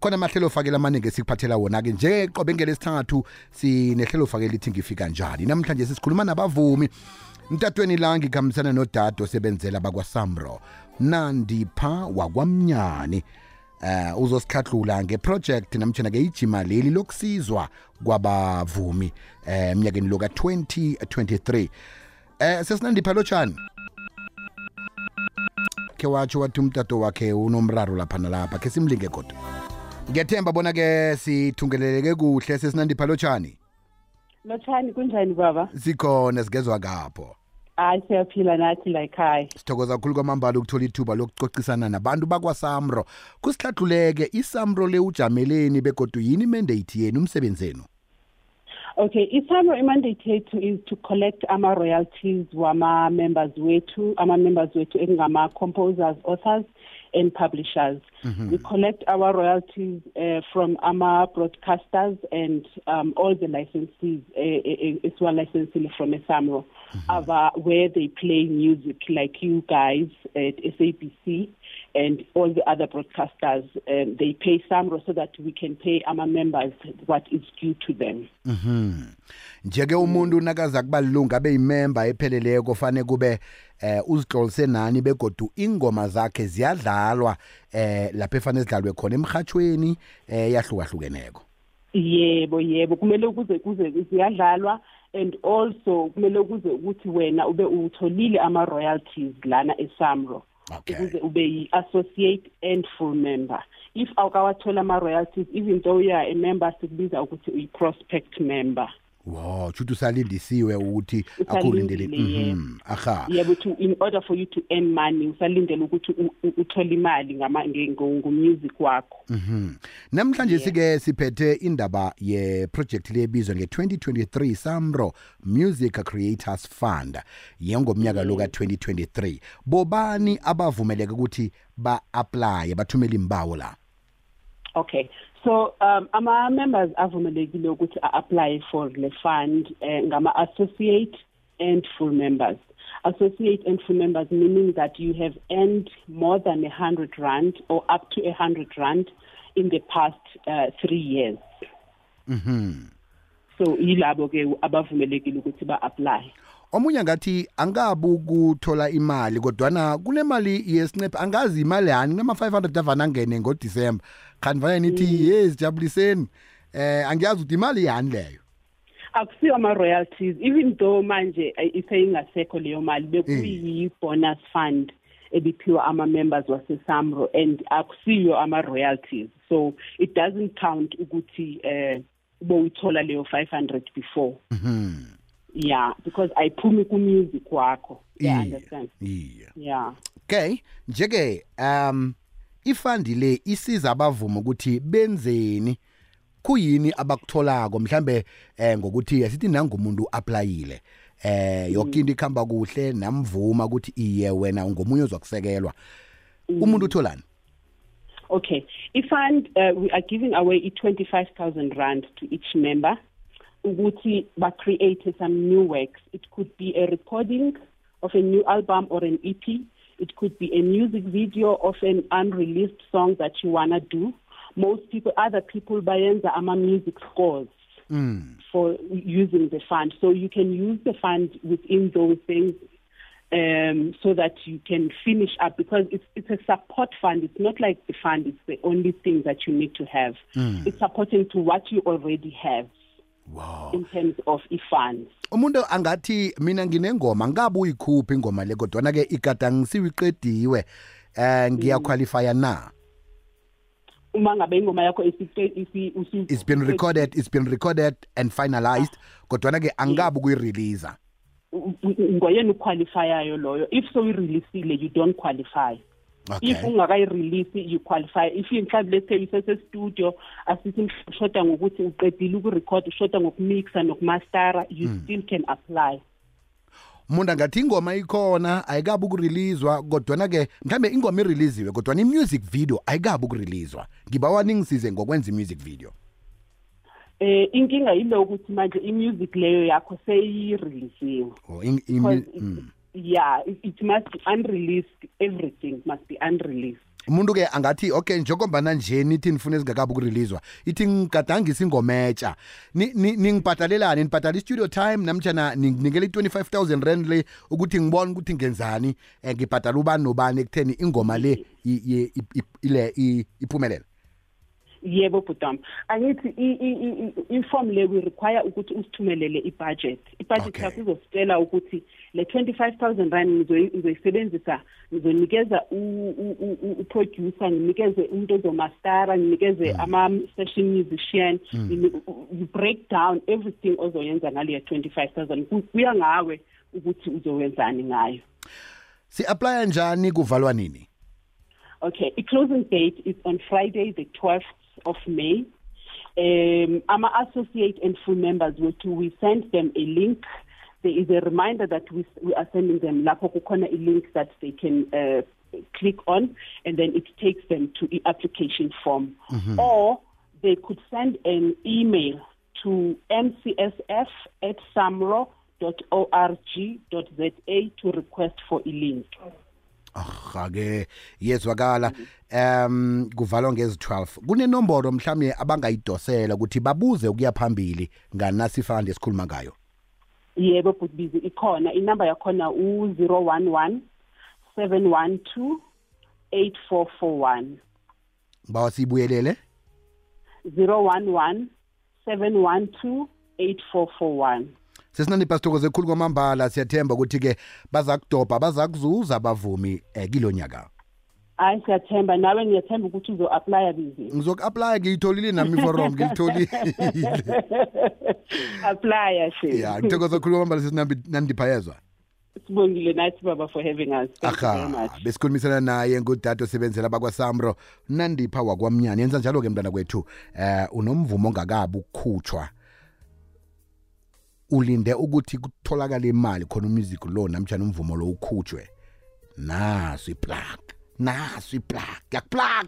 khona amahlelo fakela amaningi esikuphathela wona-ke. Njengeqobe ngelesithangathu sinehlelo fakela ithi ngifika njani. Namhlanje sisikhuluma nabavumi. Mtatweni la ngikhambisana nodade osebenzela bakwasamro nandipha wakwamnyani. Uh uzosihlahlula ngeproject namtshana-ke ijima leli lokusizwa kwabavumi eh emnyakeni lo ka-2023 eh sesinandipha lotshani ke watsho wathi umtato wakhe unomraro lapha nalapha khe simlinge kodwa ngiyethemba bona-ke sithungeleleke kuhle sesinandipha lotshani lotshani kunjani baba? Sikhona sigezwa kapho hayi siyaphila nathi la ekhaya. Sithokoza kakhulu kwamambala ukuthola ithuba lokucocisana nabantu bakwasamro. Kusihlahluleke isamro le ujameleni begodu yini imandate yenu umsebenzi wenu okay isamro imandate yethu is to collect ama-royalties wama-members wethu ama-members wethu ekungama-composers authors and publishers. Mhm. we collect our royalties uh, from our broadcasters and um, all the licensees uh, esiwalicensile from esamro ava where they play music like you guys at SABC and all the other broadcasters um, they pay samro so that we can pay our members what is due to them Mhm. Njeke umuntu nakaza kuba lilunga abe yimember epheleleko fane kube eh uzihlolise nani begodu ingoma zakhe ziyadlalwa eh lapha efane sidlalwe khona emhathweni eh yahlukahlukeneko. yebo yebo kumele ukuze kuze ziyadlalwa and also kumele ukuze ukuthi wena ube utholile ama royalties lana eSamro Okay. ukuze ube yi-associate and full member if awukawathola ama royalties even though you are a member sikubiza ukuthi uyi-prospect member Wow, chuthi usalindisiwe ukuthi akulindele. Usalindile, yebo. Mhm. Aha. yebo to in order for you to earn money usalindele ukuthi u- u- uthole imali ngama nge- ngo- ngomusic wakho Mhm. Namhlanje sike siphethe indaba ye project lebizwa nge2023 Samro Music Creators Fund yengomnyaka lo ka2023. Bobani abavumeleke ukuthi ba apply bathumele imbawo la. Okay. So um ama members avumelekile ukuthi apply for le fund ngama associate and full members. Associate and full members meaning that you have earned more than a 100 rand or up to a 100 rand in the past uh, 3 years. Mhm. So yilabo ke abavumelekile ukuthi ba apply. Omunye ngathi angabu ukuthola imali kodwana kunemali yesincephe angazi imali yani nama 500 avana angene ngoDecember. Kanti vaya nithi yes jabuliseni. Eh angiyazi ukuthi imali yani leyo. akusiyo ama-royalties even though manje eh, iseyingasekho leyo mali bekuyi-bonus fund ebiphiwa ama-members wasesamro and akusiyo ama-royalties so it doesn't count ukuthi um bowuyithola leyo 500 before Mhm. Yeah because ayiphumi ku-music wakho. Yeah Iye, understand? Iye. yeah. Okay, njeke um ifandi le isiza abavuma ukuthi benzeni kuyini abakutholako? Mhlambe eh ngokuthi asithi nangumuntu applyile eh yonke into ikhamba kuhle namvuma ukuthi iye wena ungomunye ozokusekelwa umuntu utholani? Okay. Ifund uh, we are giving away i-25,000 rand to each member. Ukuthi ba create some new works. It could be a recording of a new album or an EP. It could be a music video of an unreleased song that you wanna do. Most people, other people bayenza ama music scores mm for using the fund. So you can use the fund within those things um, so that you can finish up because it's, it's a support fund. It's not like the fund is the only thing that you need to have. It's supporting to what you already have wow. in terms of e-funds. umuntu angathi mina nginengoma ngabe uyikhupha ingoma le kodwana ke igadangisiwe iqediwe eh ngiyaqualifya na? Uma ngabe ingoma yakho it's been recorded it's been recorded and finalized kodwana ke angabe kuyirelease u- u- ngoyena uqualifyayo loyo. If so ireleasile you don't qualify. Okay. If ungakayirelease you qualify. If mhlawumbe lethe isesestudio asithi ushoda ngokuthi uqedile ukurecord ushoda ngokumixa nokumastera you still can apply. Umuntu angathi ingoma ikhona ayikabi ukureleaswa kodwana ke mhlambe ingoma ireleasiwe kodwana i-music video ayikabi ukureleaswa. Ngibawa ningisize ngokwenza i-music video. Eh inkinga yilo ukuthi manje imusic leyo yakho seyireleasiwe. Oh, in, in, because mm. it, yeah it, it must be unreleased. Everything must be unreleased. Umuntu ke angathi okay njengoba nje nithi nifuna ezingakabi ukureleasewa ithi ngigadangisa ingometsha. Ni- ni- ningibhadalelani nibhadala i-studio time namtshana ninginikela i-25000 rand le ukuthi ngibone ukuthi ngenzani um ngibhadala ubani nobani ekutheni ingoma le i- i- i- i- ile i- iphumelele yebo bhutam. Angithi i- i- i- i- i-form le we require ukuthi usithumelele i-budget. I-budget Okay. yakho izositshela ukuthi le 25000 rand ngizoyi- ngizoyisebenzisa ngizonikeza u- u- u- u- uproducer nginikeze umuntu ozomastara nginikeze ama-session musician ngini- you break down everything ozoyenza ngaleyo 25000 Ku- kuya ngawe ukuthi uzowenzani ngayo si-aplya njani kuvalwa nini Okay, the closing date is on Friday, the 12th of May. Um, I'm associate and full members were to we send them a link. There is a reminder that we, we are sending them lapho kukhona a link that they can uh, click on, and then it takes them to the application form. Or they could send an email to mcsf at samro.org.za to request for a link. aha ke yezwakala um kuvalwa ngezi-12 kunenomboro mhlawumbe abangayidosela ukuthi babuze ukuya phambili nganasifana lesikhuluma ngayo yebo bhutbizi ikhona inamba yakhona u-011 712 8441 bawa siyibuyelele? 011 712 8441 sesinandipha sithokoze ekhulu kwamambala. Siyathemba ukuthi-ke baza kudobha baza kuzuza abavumi um kilo nyaka. Hayi siyathemba. Nawe ngiyathemba ukuthi uzo-aplya bizi ngizoku-aplya ngiyitholile nami iforom ngilitholile aplya she ya ngithokoze ekhulu kwamambala sesinandipha yezwa sibongile nathi baba for having us. Thank you very aha much. besikhulumisana naye ngudade osebenzela bakwasamro. Nandipha wakwamnyana. Yenza njalo-ke mntwana kwethu. Eh unomvumo ongakabi ukukhutshwa. Ulinde ukuthi kutholakale imali khona umusic lo namtshana umvumo lo ukhutshwe. Naso iplug. Naso iplug yakuplug